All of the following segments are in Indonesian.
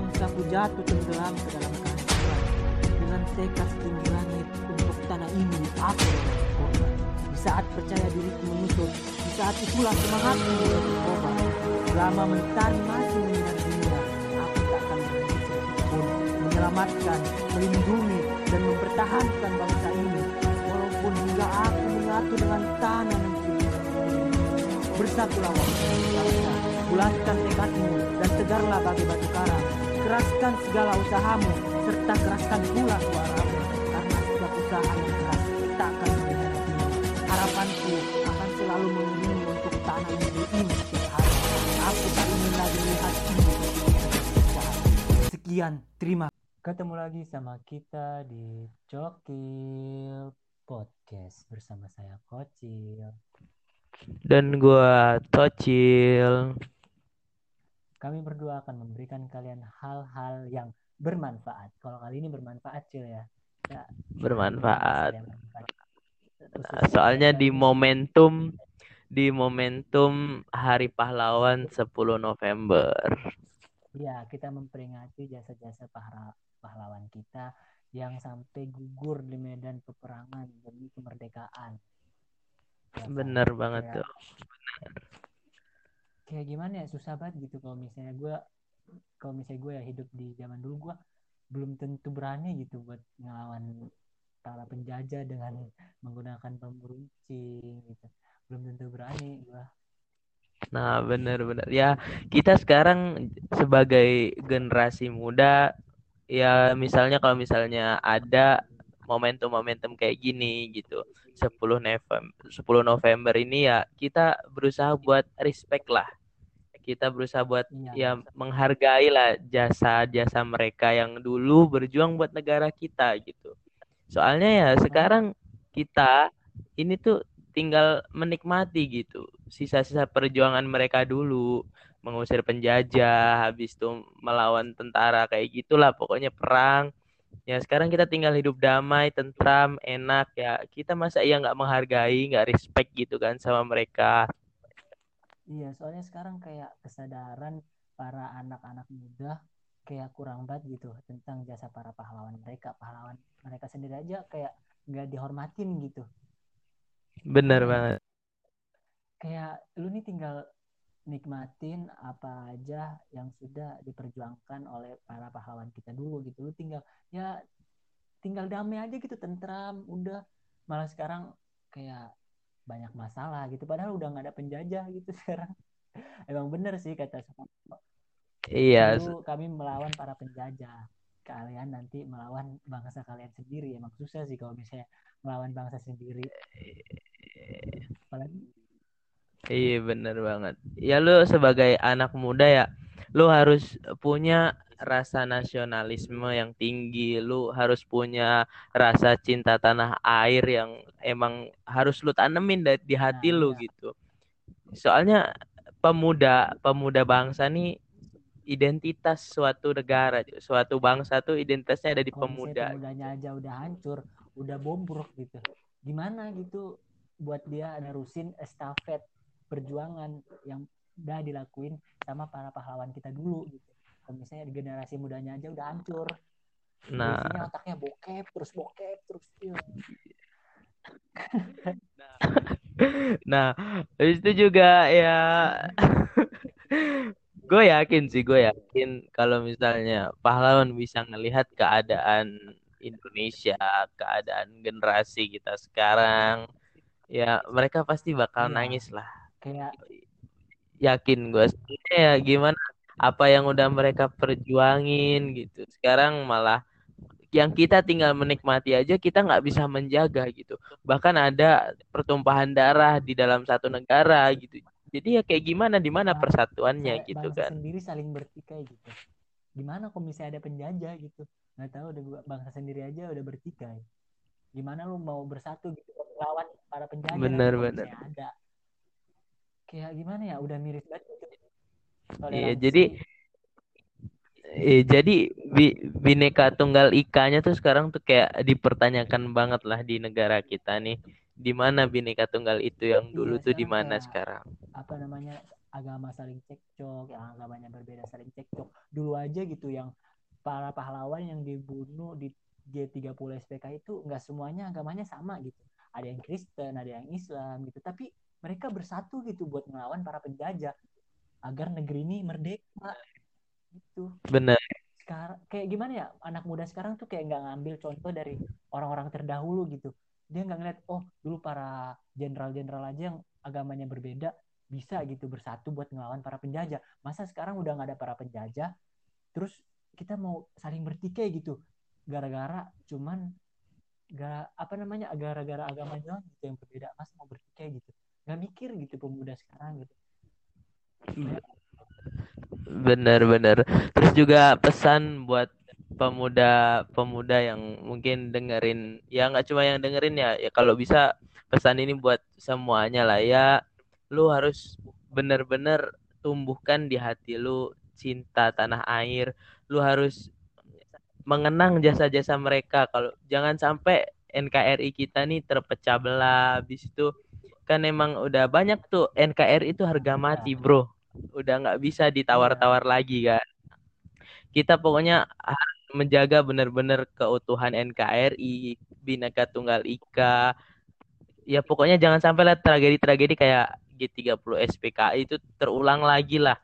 bangsaku jatuh tenggelam ke dalam kehancuran dengan tekad setinggi langit untuk tanah ini aku korban. Di saat percaya diriku menyusut, di saat itulah semangatku menjadi korban. Selama mentari masih menyinari dunia, aku tak akan berhenti sedikitpun menyelamatkan, melindungi, dan mempertahankan bangsa ini. Walaupun hingga aku menyatu dengan tanah negeri Bersatulah waktu bangsa, bulatkan tekadmu dan tegarlah bagi batu karang. Keraskan segala usahamu, serta keraskan pula suaramu. Karena setiap usaha yang keras tak akan mengkhianati. Harapanku akan selalu mengiringi untuk tanah negeri ini setiap. Aku tak ingin lagi melihat ini Sekian, terima Ketemu lagi sama kita di Cokil Podcast bersama saya Kocil. Dan gua Tocil. Kami berdua akan memberikan kalian hal-hal yang bermanfaat. Kalau kali ini bermanfaat, Cil ya. ya bermanfaat. soalnya di momentum di momentum Hari Pahlawan 10 November. Iya, kita memperingati jasa-jasa pahlawan kita yang sampai gugur di medan peperangan demi kemerdekaan. Ya kan? Bener banget Kayak- tuh. Kayak gimana ya susah banget gitu kalau misalnya gue kalau misalnya gue ya hidup di zaman dulu gue belum tentu berani gitu buat ngelawan para penjajah dengan menggunakan pemberuncing gitu belum tentu berani gue Nah, bener-bener. Ya, kita sekarang sebagai generasi muda, ya misalnya kalau misalnya ada momentum-momentum kayak gini gitu, 10 November, 10 November ini ya kita berusaha buat respect lah. Kita berusaha buat iya ya menghargai lah jasa-jasa mereka yang dulu berjuang buat negara kita gitu. Soalnya ya sekarang kita ini tuh tinggal menikmati gitu sisa-sisa perjuangan mereka dulu mengusir penjajah habis itu melawan tentara kayak gitulah pokoknya perang. Ya sekarang kita tinggal hidup damai tentram enak ya. Kita masa iya nggak menghargai nggak respect gitu kan sama mereka iya soalnya sekarang kayak kesadaran para anak-anak muda kayak kurang banget gitu tentang jasa para pahlawan mereka. Pahlawan mereka sendiri aja kayak nggak dihormatin gitu. Bener banget. kayak lu nih tinggal nikmatin apa aja yang sudah diperjuangkan oleh para pahlawan kita dulu gitu. Lu tinggal ya tinggal damai aja gitu tentram udah. Malah sekarang kayak banyak masalah gitu padahal udah nggak ada penjajah gitu sekarang. Emang bener sih kata Soekarno. Iya dulu kami melawan para penjajah. Kalian nanti melawan bangsa kalian sendiri. Emang susah sih kalau misalnya melawan bangsa sendiri. Apalagi Iya bener banget. Ya lu sebagai anak muda ya, lu harus punya rasa nasionalisme yang tinggi. Lu harus punya rasa cinta tanah air yang emang harus lu tanemin di hati Nah, lu iya. gitu. Soalnya pemuda pemuda bangsa nih identitas suatu negara, suatu bangsa tuh identitasnya ada di misalnya pemuda. pemudanya aja udah hancur udah bobrok gitu gimana gitu buat dia nerusin estafet perjuangan yang udah dilakuin sama para pahlawan kita dulu gitu misalnya di generasi mudanya aja udah hancur Nah, Biasanya otaknya bokep terus bokep terus iya. Nah, habis itu juga ya gue yakin sih, gue yakin kalau misalnya pahlawan bisa ngelihat keadaan Indonesia, keadaan generasi kita sekarang, ya mereka pasti bakal Iya. nangis lah. kayak Yakin gue. Ya gimana apa yang udah mereka perjuangin gitu. Sekarang malah yang kita tinggal menikmati aja kita nggak bisa menjaga gitu. Bahkan ada pertumpahan darah di dalam satu negara gitu. Jadi ya kayak gimana di mana Bang- persatuannya gitu bangsa kan. sendiri saling bertikai gitu gimana kalau misalnya ada penjajah gitu nggak tahu udah bangsa sendiri aja udah bertikai gimana lu mau bersatu gitu melawan para penjajah Bener, bener. ada kayak gimana ya udah mirip banget. Iya, Toleransi. jadi eh, jadi bi- bineka tunggal ika-nya tuh sekarang tuh kayak dipertanyakan banget lah di negara kita nih. Di mana bineka tunggal itu yang dulu Iya, tuh di mana sekarang? apa namanya agama saling cekcok yang agamanya berbeda saling cekcok dulu aja gitu yang para pahlawan yang dibunuh di G30 SPK itu nggak semuanya agamanya sama gitu ada yang Kristen ada yang Islam gitu tapi mereka bersatu gitu buat melawan para penjajah agar negeri ini merdeka. Gitu. Benar. Sekarang kayak gimana ya anak muda sekarang tuh kayak nggak ngambil contoh dari orang-orang terdahulu gitu. Dia nggak ngeliat oh dulu para jenderal-jenderal aja yang agamanya berbeda bisa gitu bersatu buat ngelawan para penjajah. Masa sekarang udah nggak ada para penjajah terus kita mau saling bertikai gitu. Gara-gara cuman gak apa namanya gara-gara agama doang gitu yang berbeda masa mau bertikai gitu? Nggak mikir gitu pemuda sekarang gitu bener-bener terus juga pesan buat pemuda-pemuda yang mungkin dengerin ya nggak cuma yang dengerin ya ya kalau bisa pesan ini buat semuanya lah ya. Lu harus bener-bener tumbuhkan di hati lu cinta tanah air. Lu harus mengenang jasa-jasa mereka. Kalau jangan sampai NKRI kita nih terpecah belah habis itu kan emang udah banyak tuh NKRI itu harga mati bro. Udah nggak bisa ditawar-tawar lagi kan. Kita pokoknya harus menjaga benar-benar keutuhan NKRI Bhinneka Tunggal Ika. Ya pokoknya jangan sampai lah tragedi-tragedi kayak G30 SPKI itu terulang lagi lah.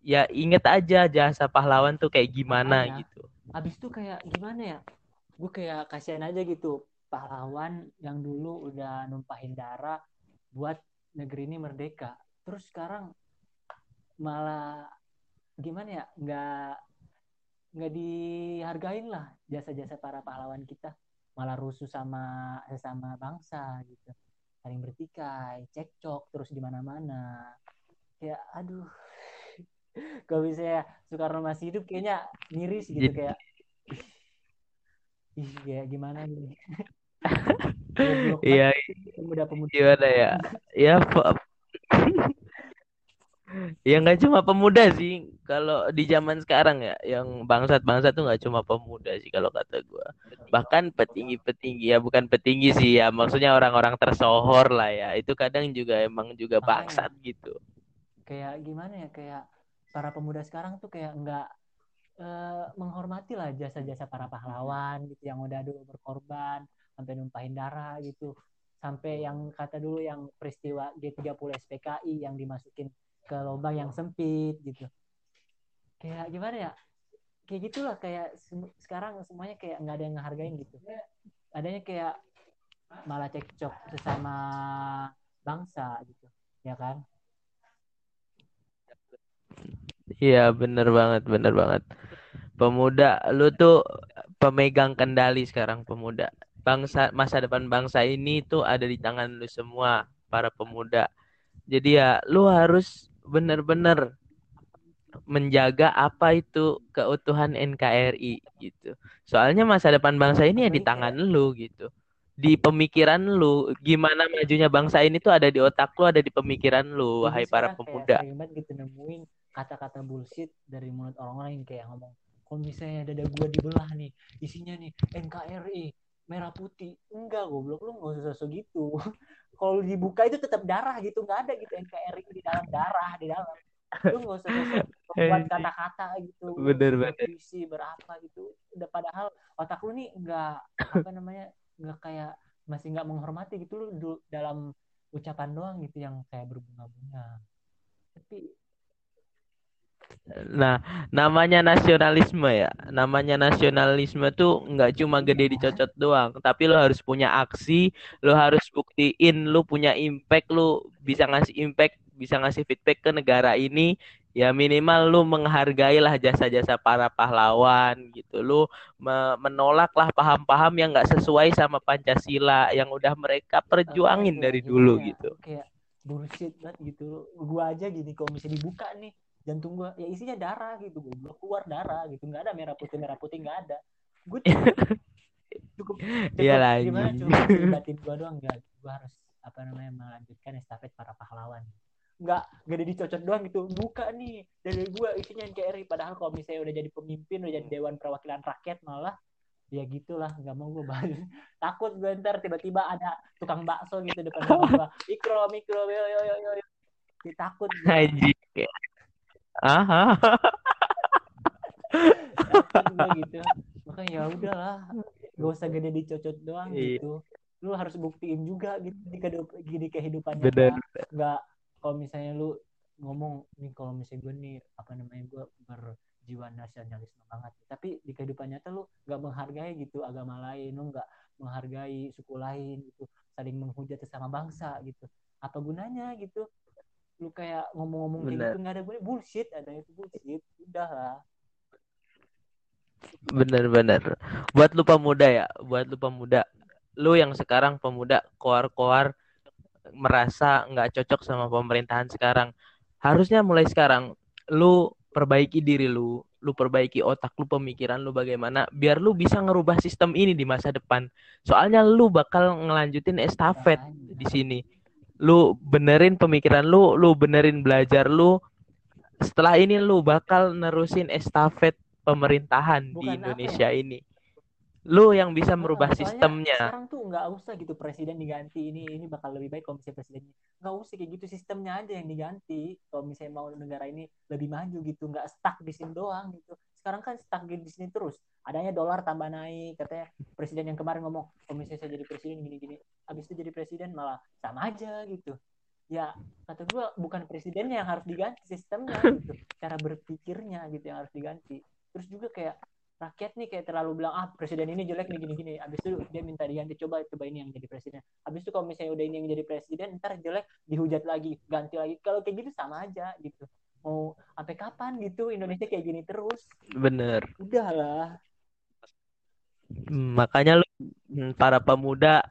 Ya inget aja jasa pahlawan tuh kayak gimana Makanya, gitu. Habis itu kayak gimana ya? Gue kayak kasihan aja gitu. Pahlawan yang dulu udah numpahin darah buat negeri ini merdeka. Terus sekarang malah gimana ya? Nggak nggak dihargain lah jasa-jasa para pahlawan kita. Malah rusuh sama sesama bangsa gitu. Saling bertikai cekcok terus di mana-mana. Ya aduh. Kalau misalnya Soekarno masih hidup kayaknya miris gitu kayak ih kayak gimana nih iya pemuda-pemuda gimana ya? Ya ya nggak cuma pemuda sih. Kalau di zaman sekarang ya yang bangsat-bangsat tuh nggak cuma pemuda sih kalau kata gue bahkan petinggi-petinggi ya bukan petinggi sih ya maksudnya orang-orang tersohor lah ya. Itu kadang juga emang juga bangsat gitu. Kayak gimana ya kayak para pemuda sekarang tuh kayak nggak uh, menghormati lah jasa-jasa para pahlawan gitu yang udah dulu berkorban sampai numpahin darah gitu. Sampai yang kata dulu yang peristiwa G30 SPKI yang dimasukin ke lubang yang sempit gitu. Kayak gimana ya? Kayak gitulah kayak sekarang semuanya kayak nggak ada yang ngehargain gitu. Adanya kayak malah cekcok sesama bangsa gitu ya kan? Iya bener banget bener banget. Pemuda lu tuh pemegang kendali sekarang pemuda bangsa masa depan bangsa ini tuh ada di tangan lu semua para pemuda jadi ya lu harus benar-benar menjaga apa itu keutuhan NKRI gitu. Soalnya masa depan bangsa ini ya di tangan lu gitu. Di pemikiran lu, gimana majunya bangsa ini tuh ada di otak lu, ada di pemikiran lu, wahai para pemuda. Kayak gitu nemuin kata-kata bullshit dari mulut orang-orang yang kayak ngomong, kalau misalnya dada gua dibelah nih, isinya nih NKRI merah putih. Enggak, goblok lu nggak usah sosok gitu. kalau dibuka itu tetap darah gitu nggak ada gitu NKRI di dalam darah di dalam. Lu nggak usah membuat kata-kata gitu bener bener. puisi berapa gitu. Udah padahal otak lu nih nggak apa namanya nggak kayak masih nggak menghormati gitu lu dalam ucapan doang gitu yang kayak berbunga-bunga. Tapi Nah, namanya nasionalisme ya. Namanya nasionalisme tuh nggak cuma gede dicocot doang, tapi lo harus punya aksi, lo harus buktiin lo punya impact, lo bisa ngasih impact, bisa ngasih feedback ke negara ini. Ya minimal lo menghargai lah jasa-jasa para pahlawan gitu. Lo menolak lah paham-paham yang nggak sesuai sama Pancasila yang udah mereka perjuangin dari dulu gitu. Kayak bullshit banget gitu. Gua aja gini kalau misalnya dibuka nih jantung gua ya isinya darah gitu gue keluar darah gitu nggak ada merah putih merah putih nggak ada. Gue cukup, cukup Iyalah, gimana cuma batin gua doang nggak. Gua harus apa namanya melanjutkan estafet para pahlawan. Nggak gak ada dicocok doang gitu. Buka nih dari gua isinya NKRI padahal kalau misalnya udah jadi pemimpin udah jadi dewan perwakilan rakyat malah ya gitulah nggak mau gue bahas takut gue ntar tiba-tiba ada tukang bakso gitu depan gua. Ikro mikro yo yo yo yo Kayak takut gua. Aha. gitu. Makanya ya udahlah. Gak usah gede dicocot doang Iya. gitu. Lu harus buktiin juga gitu di di kehidupan nyata nggak kalau misalnya lu ngomong nih kalau misalnya gue nih apa namanya gue berjiwa nasionalisme banget. Tapi di kehidupan nyata lu nggak menghargai gitu agama lain. Lu nggak menghargai suku lain gitu. Saling menghujat sesama bangsa gitu. Apa gunanya gitu lu kayak ngomong-ngomong kayak gitu nggak ada gunanya. Bullshit ada itu bullshit. Udah lah. Bener-bener. Buat lu pemuda ya, buat lu pemuda, lu yang sekarang pemuda koar-koar merasa nggak cocok sama pemerintahan sekarang, harusnya mulai sekarang lu perbaiki diri lu, lu perbaiki otak lu, pemikiran lu bagaimana, biar lu bisa ngerubah sistem ini di masa depan. Soalnya lu bakal ngelanjutin estafet di sini. Lu benerin pemikiran lu, lu benerin belajar lu. Setelah ini lu bakal nerusin estafet pemerintahan Bukan di apa Indonesia ini. Lu yang bisa Heeh, merubah sistemnya. Sekarang tuh nggak usah gitu presiden diganti ini ini bakal lebih baik kalau misalnya presidennya nggak usah kayak gitu sistemnya aja yang diganti kalau misalnya mau negara ini lebih maju gitu nggak stuck di sini doang gitu. Sekarang kan stuck di sini terus. Adanya dolar tambah naik katanya presiden yang kemarin ngomong kalau misalnya saya jadi presiden gini-gini, habis itu jadi presiden malah sama aja gitu. Ya kata gua bukan presidennya yang harus diganti sistemnya gitu, cara berpikirnya gitu yang harus diganti. Terus juga kayak rakyat nih kayak terlalu bilang ah presiden ini jelek nih gini-gini. Abis itu dia minta diganti coba coba ini yang jadi presiden. Abis itu kalau misalnya udah ini yang jadi presiden ntar jelek dihujat lagi ganti lagi. Kalau kayak gitu sama aja gitu. Mau sampai kapan gitu? Indonesia kayak gini terus. Bener. udahlah Makanya lu hmm, para pemuda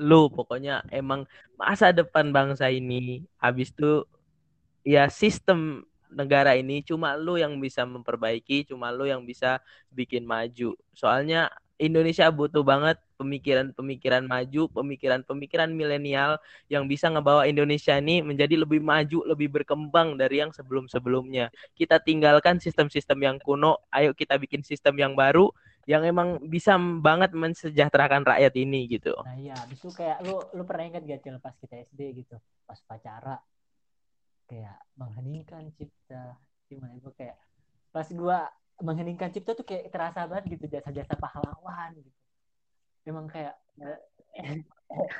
lu pokoknya emang masa depan bangsa ini habis itu ya sistem negara ini cuma lu yang bisa memperbaiki, cuma lu yang bisa bikin maju. Soalnya Indonesia butuh banget pemikiran-pemikiran maju, pemikiran-pemikiran milenial yang bisa ngebawa Indonesia ini menjadi lebih maju, lebih berkembang dari yang sebelum-sebelumnya. Kita tinggalkan sistem-sistem yang kuno, ayo kita bikin sistem yang baru yang emang bisa banget mensejahterakan rakyat ini gitu. nah iya abis itu kayak lu lu pernah ingat gak Cil pas kita SD gitu pas pacara kayak mengheningkan cipta. Gimana gue kayak pas gua mengheningkan cipta tuh kayak terasa banget gitu jasa-jasa pahlawan gitu. Emang kayak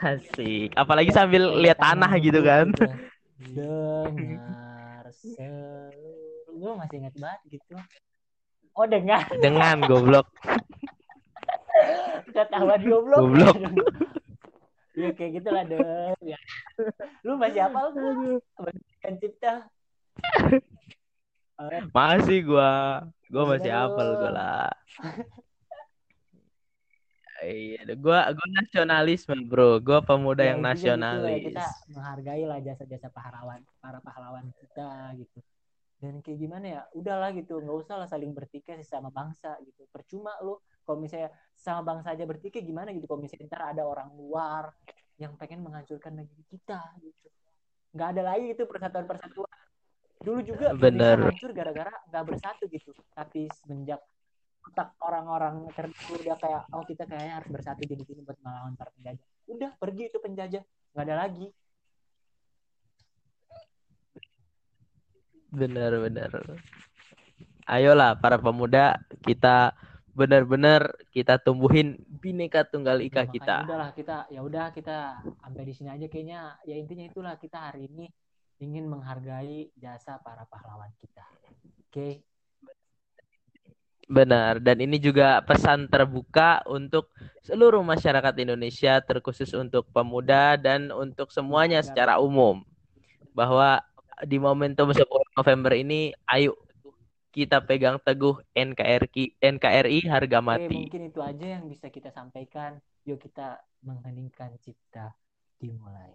Asik. Apalagi sambil lihat tanah gitu kan. dengar seluruh gue masih ingat banget gitu. Oh dengar. Dengan goblok. ketahuan goblok. Goblok. ya kayak gitu lah dong ya. lu masih hafal tuh cipta Eh, Masih gua. Gua masih dong. gua lah. Iya, gua gua nasionalisme, Bro. Gua pemuda ya, yang gitu nasionalis. kita menghargai lah jasa-jasa pahlawan para pahlawan kita gitu dan kayak gimana ya udahlah gitu nggak usah lah saling bertikai sesama bangsa gitu percuma lu kalau misalnya sama bangsa aja bertikai gimana gitu kalau misalnya ntar ada orang luar yang pengen menghancurkan negeri kita gitu nggak ada lagi itu persatuan persatuan dulu juga Bener. Indonesia hancur gara-gara nggak bersatu gitu. Tapi semenjak otak orang-orang terdahulu udah kayak oh kita kayaknya harus bersatu jadi gini buat melawan para penjajah. Udah pergi itu penjajah. Nggak ada lagi. Bener, bener. Ayolah para pemuda, kita benar-benar kita tumbuhin bineka tunggal ika Ya, kita. udahlah kita ya udah kita sampai di sini aja kayaknya ya intinya itulah kita hari ini ingin menghargai jasa para pahlawan kita oke Benar, dan ini juga pesan terbuka untuk seluruh masyarakat Indonesia, terkhusus untuk pemuda dan untuk semuanya secara umum. Bahwa di momentum 10 November ini, ayo kita pegang teguh NKRI, NKRI harga Oke, mati. mungkin itu aja yang bisa kita sampaikan yuk kita mengheningkan cipta dimulai